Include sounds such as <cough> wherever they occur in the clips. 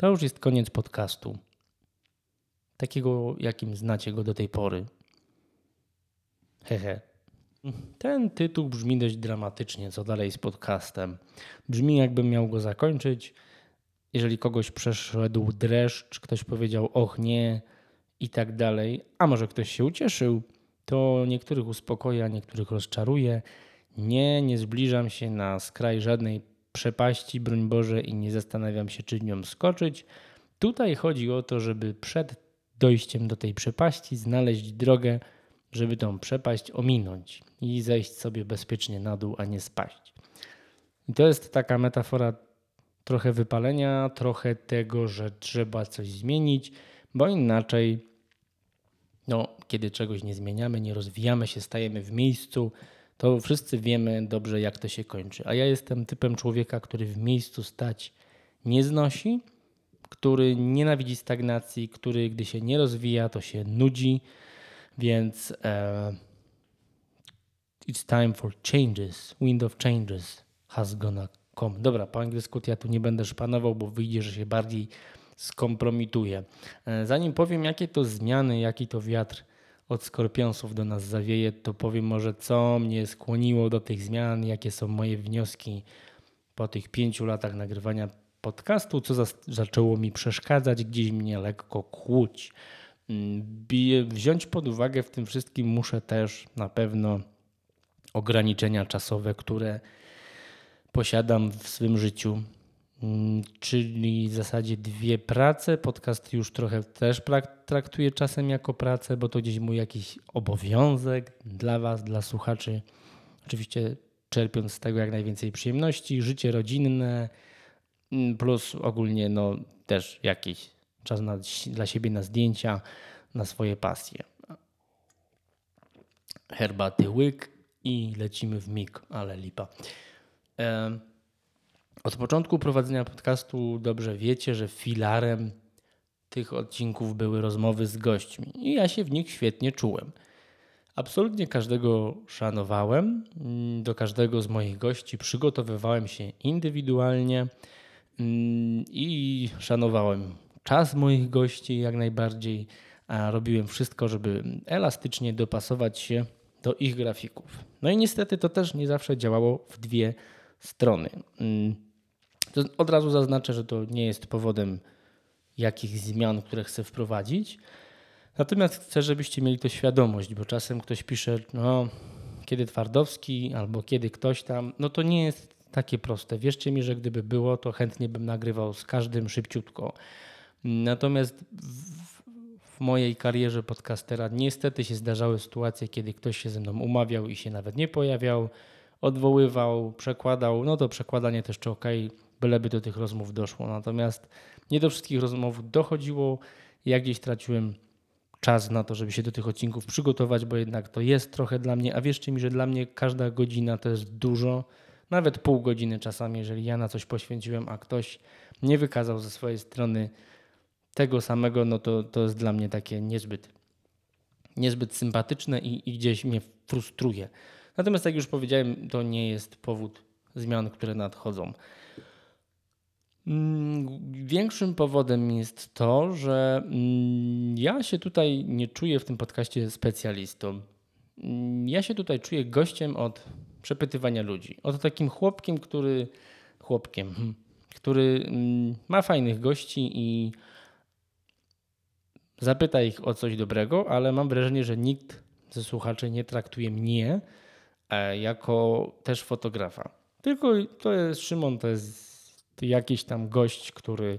To już jest koniec podcastu. Takiego, jakim znacie go do tej pory. Hehe. Ten tytuł brzmi dość dramatycznie, co dalej z podcastem. Brzmi, jakbym miał go zakończyć. Jeżeli kogoś przeszedł dreszcz, ktoś powiedział och nie i tak dalej, a może ktoś się ucieszył, to niektórych uspokoja, niektórych rozczaruje. Nie, nie zbliżam się na skraj żadnej przepaści, broń Boże, i nie zastanawiam się, czy nią skoczyć. Tutaj chodzi o to, żeby przed dojściem do tej przepaści znaleźć drogę, żeby tą przepaść ominąć i zejść sobie bezpiecznie na dół, a nie spaść. I to jest taka metafora trochę wypalenia, trochę tego, że trzeba coś zmienić, bo inaczej, no, kiedy czegoś nie zmieniamy, nie rozwijamy się, stajemy w miejscu, to wszyscy wiemy dobrze, jak to się kończy. A ja jestem typem człowieka, który w miejscu stać nie znosi, który nienawidzi stagnacji, który gdy się nie rozwija, to się nudzi, więc uh, it's time for changes. Wind of changes has gonna come. Dobra, po angielsku ja tu nie będę szpanował, bo wyjdzie, że się bardziej skompromituje. E, zanim powiem, jakie to zmiany, jaki to wiatr od skorpionsów do nas zawieje, to powiem może, co mnie skłoniło do tych zmian, jakie są moje wnioski po tych pięciu latach nagrywania podcastu, co zaczęło mi przeszkadzać, gdzieś mnie lekko kłuć. Mm, wziąć pod uwagę w tym wszystkim muszę też na pewno ograniczenia czasowe, które posiadam w swym życiu. Mm, czyli w zasadzie dwie prace. Podcast już trochę też traktuję czasem jako pracę, bo to gdzieś mój jakiś obowiązek dla Was, dla słuchaczy. Oczywiście czerpiąc z tego jak najwięcej przyjemności, życie rodzinne, mm, plus ogólnie no, też jakiś czas na, dla siebie na zdjęcia, na swoje pasje. Herbaty łyk i lecimy w mig, ale lipa. Od początku prowadzenia podcastu dobrze wiecie, że filarem tych odcinków były rozmowy z gośćmi i ja się w nich świetnie czułem. Absolutnie każdego szanowałem, mm, do każdego z moich gości przygotowywałem się indywidualnie mm, i szanowałem czas moich gości jak najbardziej, a robiłem wszystko, żeby elastycznie dopasować się do ich grafików. No i niestety to też nie zawsze działało w dwie strony. Mm, to od razu zaznaczę, że to nie jest powodem jakichś zmian, które chcę wprowadzić. Natomiast chcę, żebyście mieli to świadomość, bo czasem ktoś pisze, no kiedy Twardowski albo kiedy ktoś tam, no to nie jest takie proste. Wierzcie mi, że gdyby było, to chętnie bym nagrywał z każdym szybciutko. Natomiast w, w mojej karierze podcastera niestety się zdarzały sytuacje, kiedy ktoś się ze mną umawiał i się nawet nie pojawiał, odwoływał, przekładał. No to przekładanie też czy ok, byleby do tych rozmów doszło. Natomiast nie do wszystkich rozmów dochodziło. Ja gdzieś traciłem czas na to, żeby się do tych odcinków przygotować, bo jednak to jest trochę dla mnie, a wierzcie mi, że dla mnie każda godzina to jest dużo, nawet pół godziny czasami, jeżeli ja na coś poświęciłem, a ktoś nie wykazał ze swojej strony tego samego, no to, to jest dla mnie takie niezbyt, niezbyt sympatyczne i, i gdzieś mnie frustruje. Natomiast jak już powiedziałem, to nie jest powód zmian, które nadchodzą. Mm, większym powodem jest to, że mm, ja się tutaj nie czuję w tym podcaście specjalistą. Mm, ja się tutaj czuję gościem od przepytywania ludzi. Od takim chłopkiem, który chłopkiem, hmm, który ma fajnych gości i zapyta ich o coś dobrego, ale mam wrażenie, że nikt ze słuchaczy nie traktuje mnie jako też fotografa. Tylko to jest Szymon, to jest jakiś tam gość, który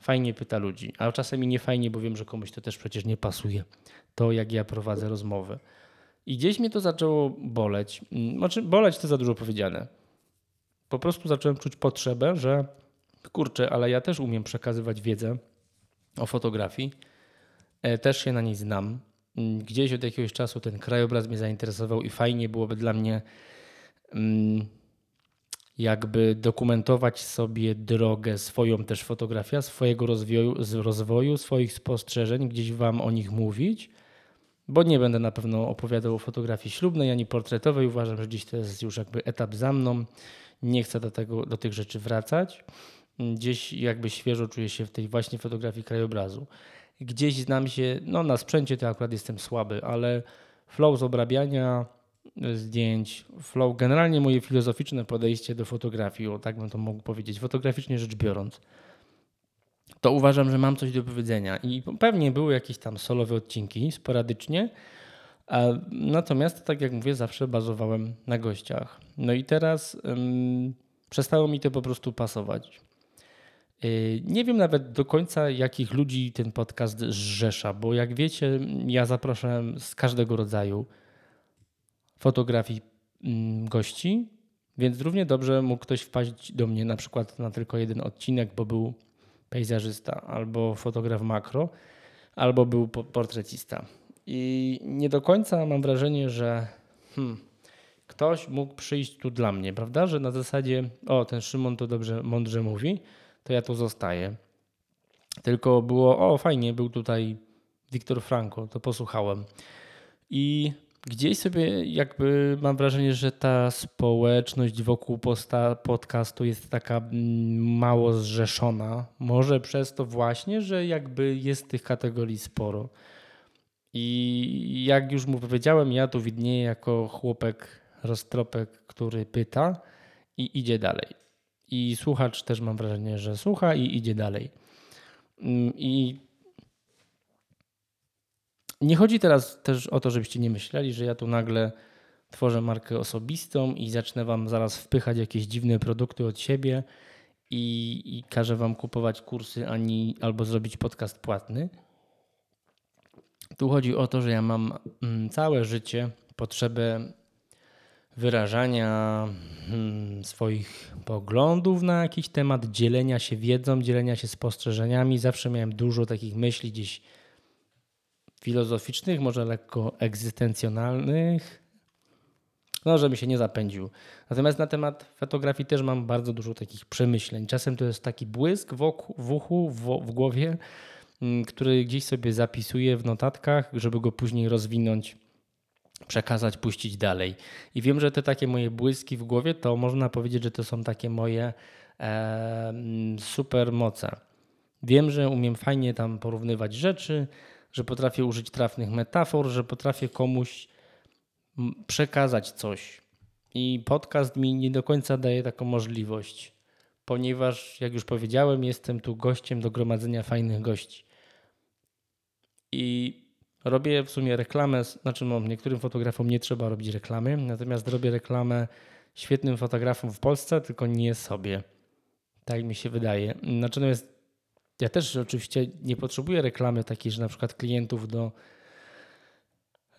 fajnie pyta ludzi, a czasem i nie fajnie, bo wiem, że komuś to też przecież nie pasuje, to jak ja prowadzę rozmowę. I gdzieś mnie to zaczęło boleć. Mm, znaczy, boleć to za dużo powiedziane. Po prostu zacząłem czuć potrzebę, że kurczę, ale ja też umiem przekazywać wiedzę o fotografii E, też się na niej znam. Mm, gdzieś od jakiegoś czasu ten krajobraz mnie zainteresował i fajnie byłoby dla mnie mm, jakby dokumentować sobie drogę swoją też fotografia, swojego rozwoju, rozwoju, swoich spostrzeżeń, gdzieś wam o nich mówić, bo nie będę na pewno opowiadał o fotografii ślubnej ani portretowej. Uważam, że dziś to jest już jakby etap za mną. Nie chcę do, tego, do tych rzeczy wracać. gdzieś jakby świeżo czuję się w tej właśnie fotografii krajobrazu. Gdzieś znam się, no na sprzęcie to akurat jestem słaby, ale flow z obrabiania zdjęć, flow, generalnie moje filozoficzne podejście do fotografii, o tak bym to mógł powiedzieć, fotograficznie rzecz biorąc, to uważam, że mam coś do powiedzenia. I pewnie były jakieś tam solowe odcinki sporadycznie, natomiast tak jak mówię, zawsze bazowałem na gościach. No i teraz przestało mi to po prostu pasować. Y, nie wiem nawet do końca, jakich ludzi ten podcast zrzesza, bo jak wiecie, ja zapraszam z każdego rodzaju fotografii mm, gości, więc równie dobrze mógł ktoś wpaść do mnie na przykład na tylko jeden odcinek, bo był pejzażysta albo fotograf makro, albo był portrecista. I nie do końca mam wrażenie, że hmm, ktoś mógł przyjść tu dla mnie, prawda? Że na zasadzie, o, ten Szymon to dobrze, mądrze mówi, to ja tu zostaję. Tylko było, o, fajnie, był tutaj Wiktor Franco, to posłuchałem. I gdzieś sobie jakby mam wrażenie, że ta społeczność wokół posta, podcastu jest taka mm, mało zrzeszona. Może przez to właśnie, że jakby jest tych kategorii sporo. I jak już mu powiedziałem, ja tu widnieję jako chłopek, roztropek, który pyta i idzie dalej. I słuchacz też mam wrażenie, że słucha i idzie dalej. Mm, I nie chodzi teraz też o to, żebyście nie myśleli, że ja tu nagle tworzę markę osobistą i zacznę wam zaraz wpychać jakieś dziwne produkty od siebie i, i każę wam kupować kursy ani albo zrobić podcast płatny. Tu chodzi o to, że ja mam mm, całe życie potrzebę wyrażania hmm, swoich poglądów na jakiś temat, dzielenia się wiedzą, dzielenia się spostrzeżeniami. Zawsze miałem dużo takich myśli gdzieś filozoficznych, może lekko egzystencjonalnych, no, żebym się nie zapędził. Natomiast na temat fotografii też mam bardzo dużo takich przemyśleń. Czasem to jest taki błysk w, w uchu, w, w głowie, mm, który gdzieś sobie zapisuję w notatkach, żeby go później rozwinąć, przekazać, puścić dalej. I wiem, że te takie moje błyski w głowie, to można powiedzieć, że to są takie moje e, mm, super moce. Wiem, że umiem fajnie tam porównywać rzeczy, że potrafię użyć trafnych metafor, że potrafię komuś przekazać coś. I podcast mi nie do końca daje taką możliwość, ponieważ, jak już powiedziałem, jestem tu gościem do gromadzenia fajnych gości. I robię w sumie reklamę, znaczy no, niektórym fotografom nie trzeba robić reklamy, natomiast robię reklamę świetnym fotografom w Polsce, tylko nie sobie. Tak mi się wydaje. Natomiast ja też oczywiście nie potrzebuję reklamy takiej, że na przykład klientów do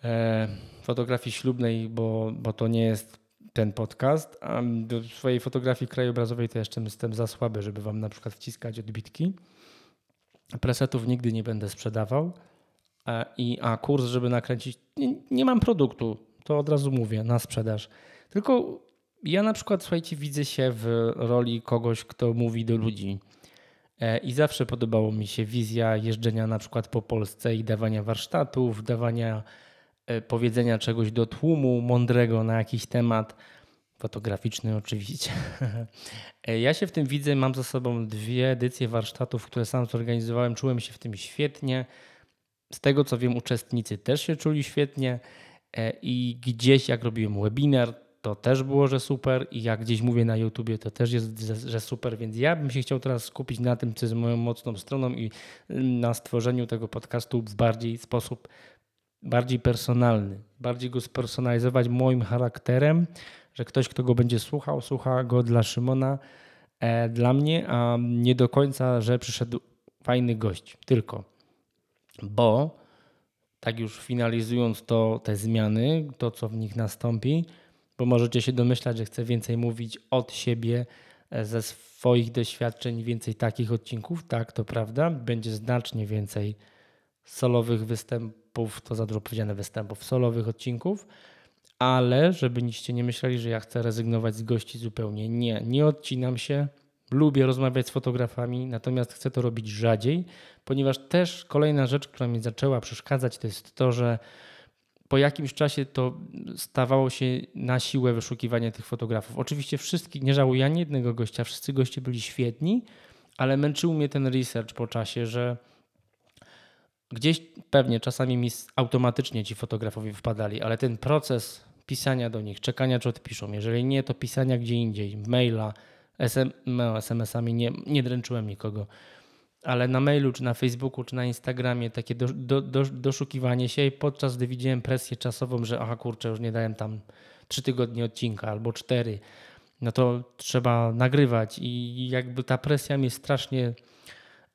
e, fotografii ślubnej, bo, bo to nie jest ten podcast, a do swojej fotografii krajobrazowej to jeszcze jestem za słaby, żeby wam na przykład wciskać odbitki. Presetów nigdy nie będę sprzedawał. E, i, a kurs, żeby nakręcić, nie, nie mam produktu, to od razu mówię, na sprzedaż. Tylko ja na przykład, słuchajcie, widzę się w roli kogoś, kto mówi do ludzi. E, I zawsze podobało mi się wizja jeżdżenia na przykład po Polsce i dawania warsztatów, dawania e, powiedzenia czegoś do tłumu mądrego na jakiś temat, fotograficzny oczywiście. <laughs> Ja się w tym widzę, mam za sobą dwie edycje warsztatów, które sam zorganizowałem, czułem się w tym świetnie. Z tego co wiem, uczestnicy też się czuli świetnie i gdzieś jak robiłem webinar, to też było, że super i jak gdzieś mówię na YouTubie, to też jest, że super, więc ja bym się chciał teraz skupić na tym, co jest moją mocną stroną i na stworzeniu tego podcastu w bardziej sposób bardziej personalny, bardziej go spersonalizować moim charakterem, że ktoś, kto go będzie słuchał, słucha go dla Szymona, e, dla mnie, a nie do końca, że przyszedł fajny gość, tylko. Bo tak już finalizując to, te zmiany, to co w nich nastąpi, bo możecie się domyślać, że chcę więcej mówić od siebie, e, ze swoich doświadczeń, więcej takich odcinków. Tak, to prawda. Będzie znacznie więcej solowych występów, to za dużo powiedziane występów, solowych odcinków, ale żeby niście nie myśleli, że ja chcę rezygnować z gości zupełnie. Nie, nie odcinam się. Lubię rozmawiać z fotografami, natomiast chcę to robić rzadziej, ponieważ też kolejna rzecz, która mi zaczęła przeszkadzać, to jest to, że po jakimś czasie to stawało się na siłę wyszukiwanie tych fotografów. Oczywiście wszystkich, nie żałuję ani jednego gościa, wszyscy goście byli świetni, ale męczył mnie ten research po czasie, że gdzieś pewnie czasami mi automatycznie ci fotografowie wpadali, ale ten proces pisania do nich, czekania czy odpiszą, jeżeli nie, to pisania gdzie indziej, maila, SM, no, SMS-ami nie, nie dręczyłem nikogo ale na mailu, czy na Facebooku, czy na Instagramie takie do, do, do, doszukiwanie się i podczas gdy widziałem presję czasową, że aha kurczę, już nie dałem tam trzy tygodnie odcinka albo cztery, no to trzeba nagrywać i jakby ta presja mnie strasznie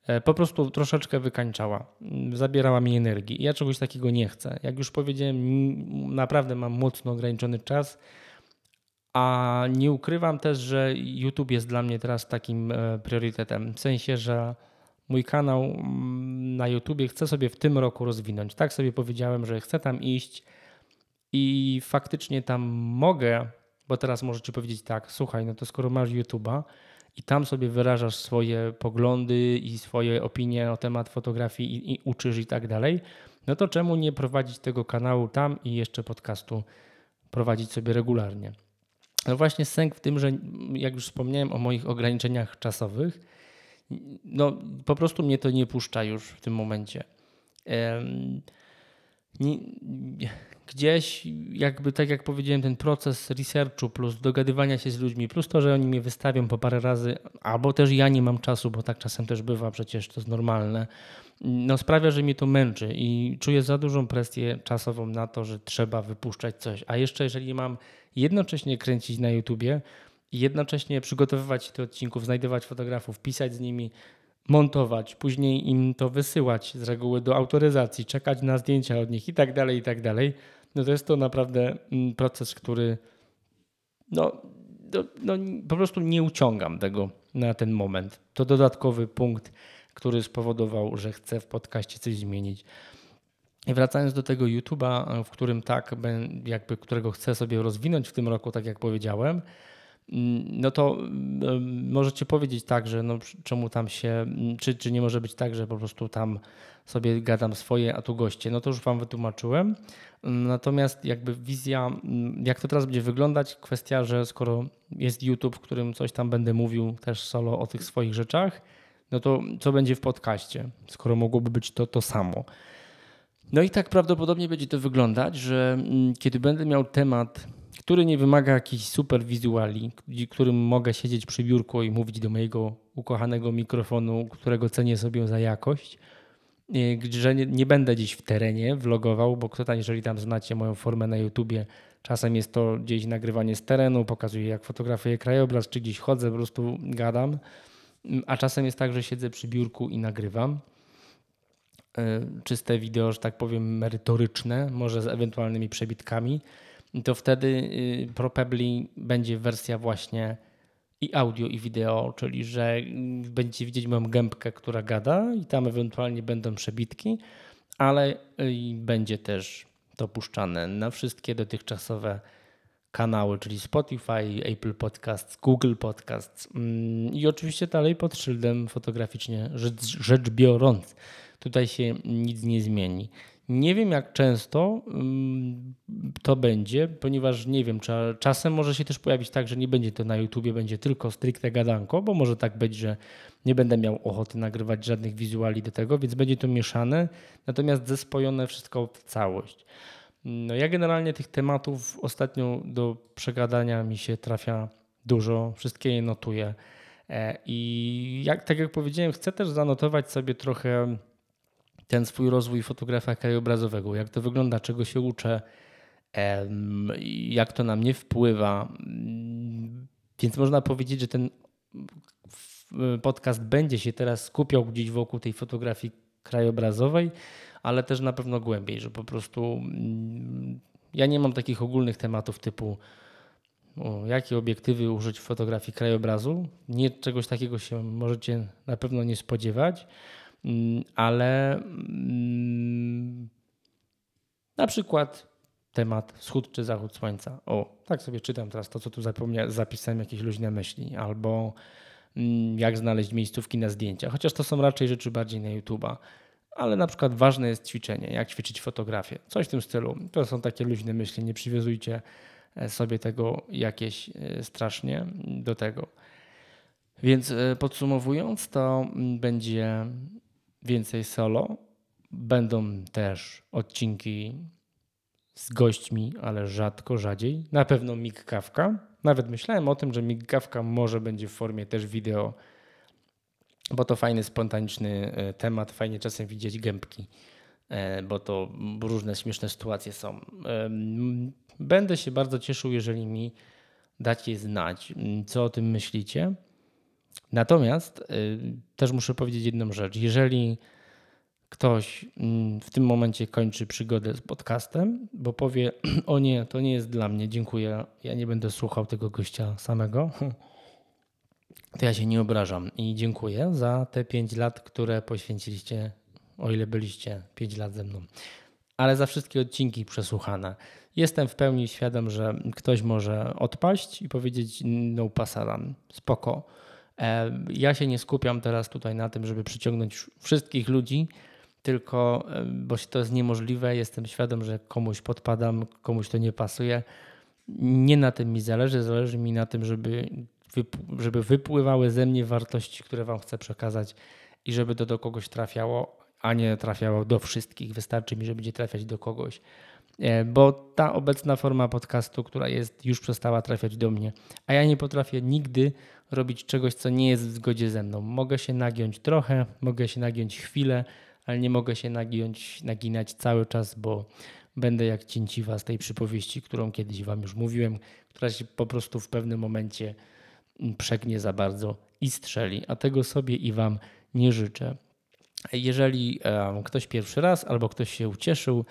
e, po prostu troszeczkę wykańczała, zabierała mi energii. Ja czegoś takiego nie chcę. Jak już powiedziałem, naprawdę mam mocno ograniczony czas, a nie ukrywam też, że YouTube jest dla mnie teraz takim e, priorytetem. W sensie, że mój kanał mm, na YouTubie chcę sobie w tym roku rozwinąć. Tak sobie powiedziałem, że chcę tam iść i faktycznie tam mogę, bo teraz możecie powiedzieć tak, słuchaj, no to skoro masz YouTuba i tam sobie wyrażasz swoje poglądy i swoje opinie na temat fotografii i, i uczysz i tak dalej, no to czemu nie prowadzić tego kanału tam i jeszcze podcastu prowadzić sobie regularnie? No właśnie sęk w tym, że jak już wspomniałem o moich ograniczeniach czasowych, no, po prostu mnie to nie puszcza już w tym momencie. Gdzieś, jakby tak jak powiedziałem, ten proces researchu plus dogadywania się z ludźmi, plus to, że oni mnie wystawią po parę razy, albo też ja nie mam czasu, bo tak czasem też bywa, przecież to jest normalne, no sprawia, że mnie to męczy i czuję za dużą presję czasową na to, że trzeba wypuszczać coś. A jeszcze jeżeli mam jednocześnie kręcić na YouTubie, jednocześnie przygotowywać się do odcinków, znajdować fotografów, pisać z nimi, montować, później im to wysyłać z reguły do autoryzacji, czekać na zdjęcia od nich i tak dalej, i tak dalej, no to jest to naprawdę mm, proces, który no, no, no, po prostu nie uciągam tego na ten moment. To dodatkowy punkt, który spowodował, że chcę w podcaście coś zmienić. I wracając do tego YouTube'a, w którym tak, jakby którego chcę sobie rozwinąć w tym roku, tak jak powiedziałem, no to możecie powiedzieć tak, że no, czemu tam się, czy, czy nie może być tak, że po prostu tam sobie gadam swoje, a tu goście. No to już Wam wytłumaczyłem. Natomiast jakby wizja, jak to teraz będzie wyglądać, kwestia, że skoro jest YouTube, w którym coś tam będę mówił też solo o tych swoich rzeczach, no to co będzie w podcaście, skoro mogłoby być to to samo. No i tak prawdopodobnie będzie to wyglądać, że kiedy będę miał temat który nie wymaga jakichś super wizuali, którym mogę siedzieć przy biurku i mówić do mojego ukochanego mikrofonu, którego cenię sobie za jakość. Że nie, będę gdzieś w terenie vlogował, bo kto tam, jeżeli tam znacie moją formę na YouTubie, czasem jest to gdzieś nagrywanie z terenu, pokazuję jak fotografuję krajobraz, czy gdzieś chodzę, po prostu gadam. A czasem jest tak, że siedzę przy biurku i nagrywam czyste wideo, że tak powiem, merytoryczne, może z ewentualnymi przebitkami to wtedy y, probably będzie wersja właśnie i audio, i wideo, czyli że będziecie widzieć moją gębkę, która gada i tam ewentualnie będą przebitki, ale y, będzie też to puszczane na wszystkie dotychczasowe kanały, czyli Spotify, Apple Podcasts, Google Podcasts mm, i oczywiście dalej pod szyldem fotograficznie rzecz, rzecz biorąc. Tutaj się nic nie zmieni. Nie wiem, jak często mm, to będzie, ponieważ nie wiem, czasem może się też pojawić tak, że nie będzie to na YouTubie, będzie tylko stricte gadanko, bo może tak być, że nie będę miał ochoty nagrywać żadnych wizuali do tego, więc będzie to mieszane, natomiast zespojone wszystko w całość. No ja generalnie tych tematów ostatnio do przegadania mi się trafia dużo, wszystkie je notuję. E, I jak, tak jak powiedziałem, chcę też zanotować sobie trochę ten swój rozwój fotografa krajobrazowego, jak to wygląda, czego się uczę, jak to na mnie wpływa. Więc można powiedzieć, że ten podcast będzie się teraz skupiał gdzieś wokół tej fotografii krajobrazowej, ale też na pewno głębiej, że po prostu mm, ja nie mam takich ogólnych tematów typu o, jakie obiektywy użyć w fotografii krajobrazu. Nie, czegoś takiego się możecie na pewno nie spodziewać. Mm, ale mm, na przykład temat wschód czy zachód słońca. O, tak sobie czytam teraz to, co tu zapisałem, jakieś luźne myśli, albo mm, jak znaleźć miejscówki na zdjęcia, chociaż to są raczej rzeczy bardziej na YouTube'a. Ale na przykład ważne jest ćwiczenie, jak ćwiczyć fotografię, coś w tym stylu. To są takie luźne myśli, nie przywiązujcie e, sobie tego jakieś e, strasznie do tego. Więc e, podsumowując, to będzie więcej solo. Będą też odcinki z gośćmi, ale rzadko, rzadziej. Na pewno migawka. Nawet myślałem o tym, że migawka może będzie w formie też wideo, bo to fajny, spontaniczny e, temat. Fajnie czasem widzieć gębki, e, bo to różne śmieszne sytuacje są. Będę się bardzo cieszył, jeżeli mi dacie znać, co o tym myślicie. Natomiast y, też muszę powiedzieć jedną rzecz. Jeżeli ktoś mm, w tym momencie kończy przygodę z podcastem, bo powie: <clears throat> O nie, to nie jest dla mnie, dziękuję, ja nie będę słuchał tego gościa samego, <laughs> to ja się nie obrażam i dziękuję za te 5 lat, które poświęciliście, o ile byliście 5 lat ze mną. Ale za wszystkie odcinki przesłuchane. Jestem w pełni świadom, że ktoś może odpaść i powiedzieć: No, pasaran, spoko ja się nie skupiam teraz tutaj na tym, żeby przyciągnąć wszystkich ludzi, tylko, e, bo to jest niemożliwe, jestem świadom, że komuś podpadam, komuś to nie pasuje. Nie na tym mi zależy, zależy mi na tym, żeby, żeby wypływały ze mnie wartości, które Wam chcę przekazać i żeby to do kogoś trafiało, a nie trafiało do wszystkich. Wystarczy mi, że będzie trafiać do kogoś. E, bo ta obecna forma podcastu, która jest, już przestała trafiać do mnie, a ja nie potrafię nigdy robić czegoś, co nie jest w zgodzie ze mną. Mogę się nagiąć trochę, mogę się nagiąć chwilę, ale nie mogę się nagiąć, naginać cały czas, bo będę jak cięciwa z tej przypowieści, którą kiedyś Wam już mówiłem, która się po prostu w pewnym momencie przegnie za bardzo i strzeli, a tego sobie i Wam nie życzę. Jeżeli ktoś pierwszy raz albo ktoś się ucieszył,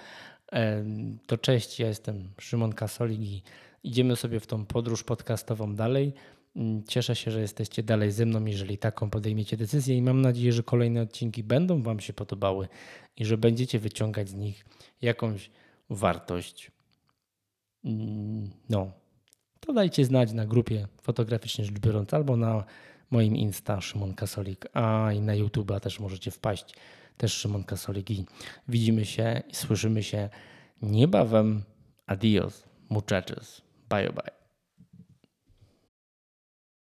to cześć, ja jestem Szymon Kasolik i idziemy sobie w tą podróż podcastową dalej. Mm, cieszę się, że jesteście dalej ze mną, jeżeli taką podejmiecie decyzję i mam nadzieję, że kolejne odcinki będą Wam się podobały i że będziecie wyciągać z nich jakąś wartość. Mm, no, to dajcie znać na grupie fotograficznie rzecz biorąc albo na moim Insta Szymon Kasolik, a i na YouTube'a też możecie wpaść, też Szymon Kasolik i widzimy się i słyszymy się niebawem. Adios, muchachos. Bye bye.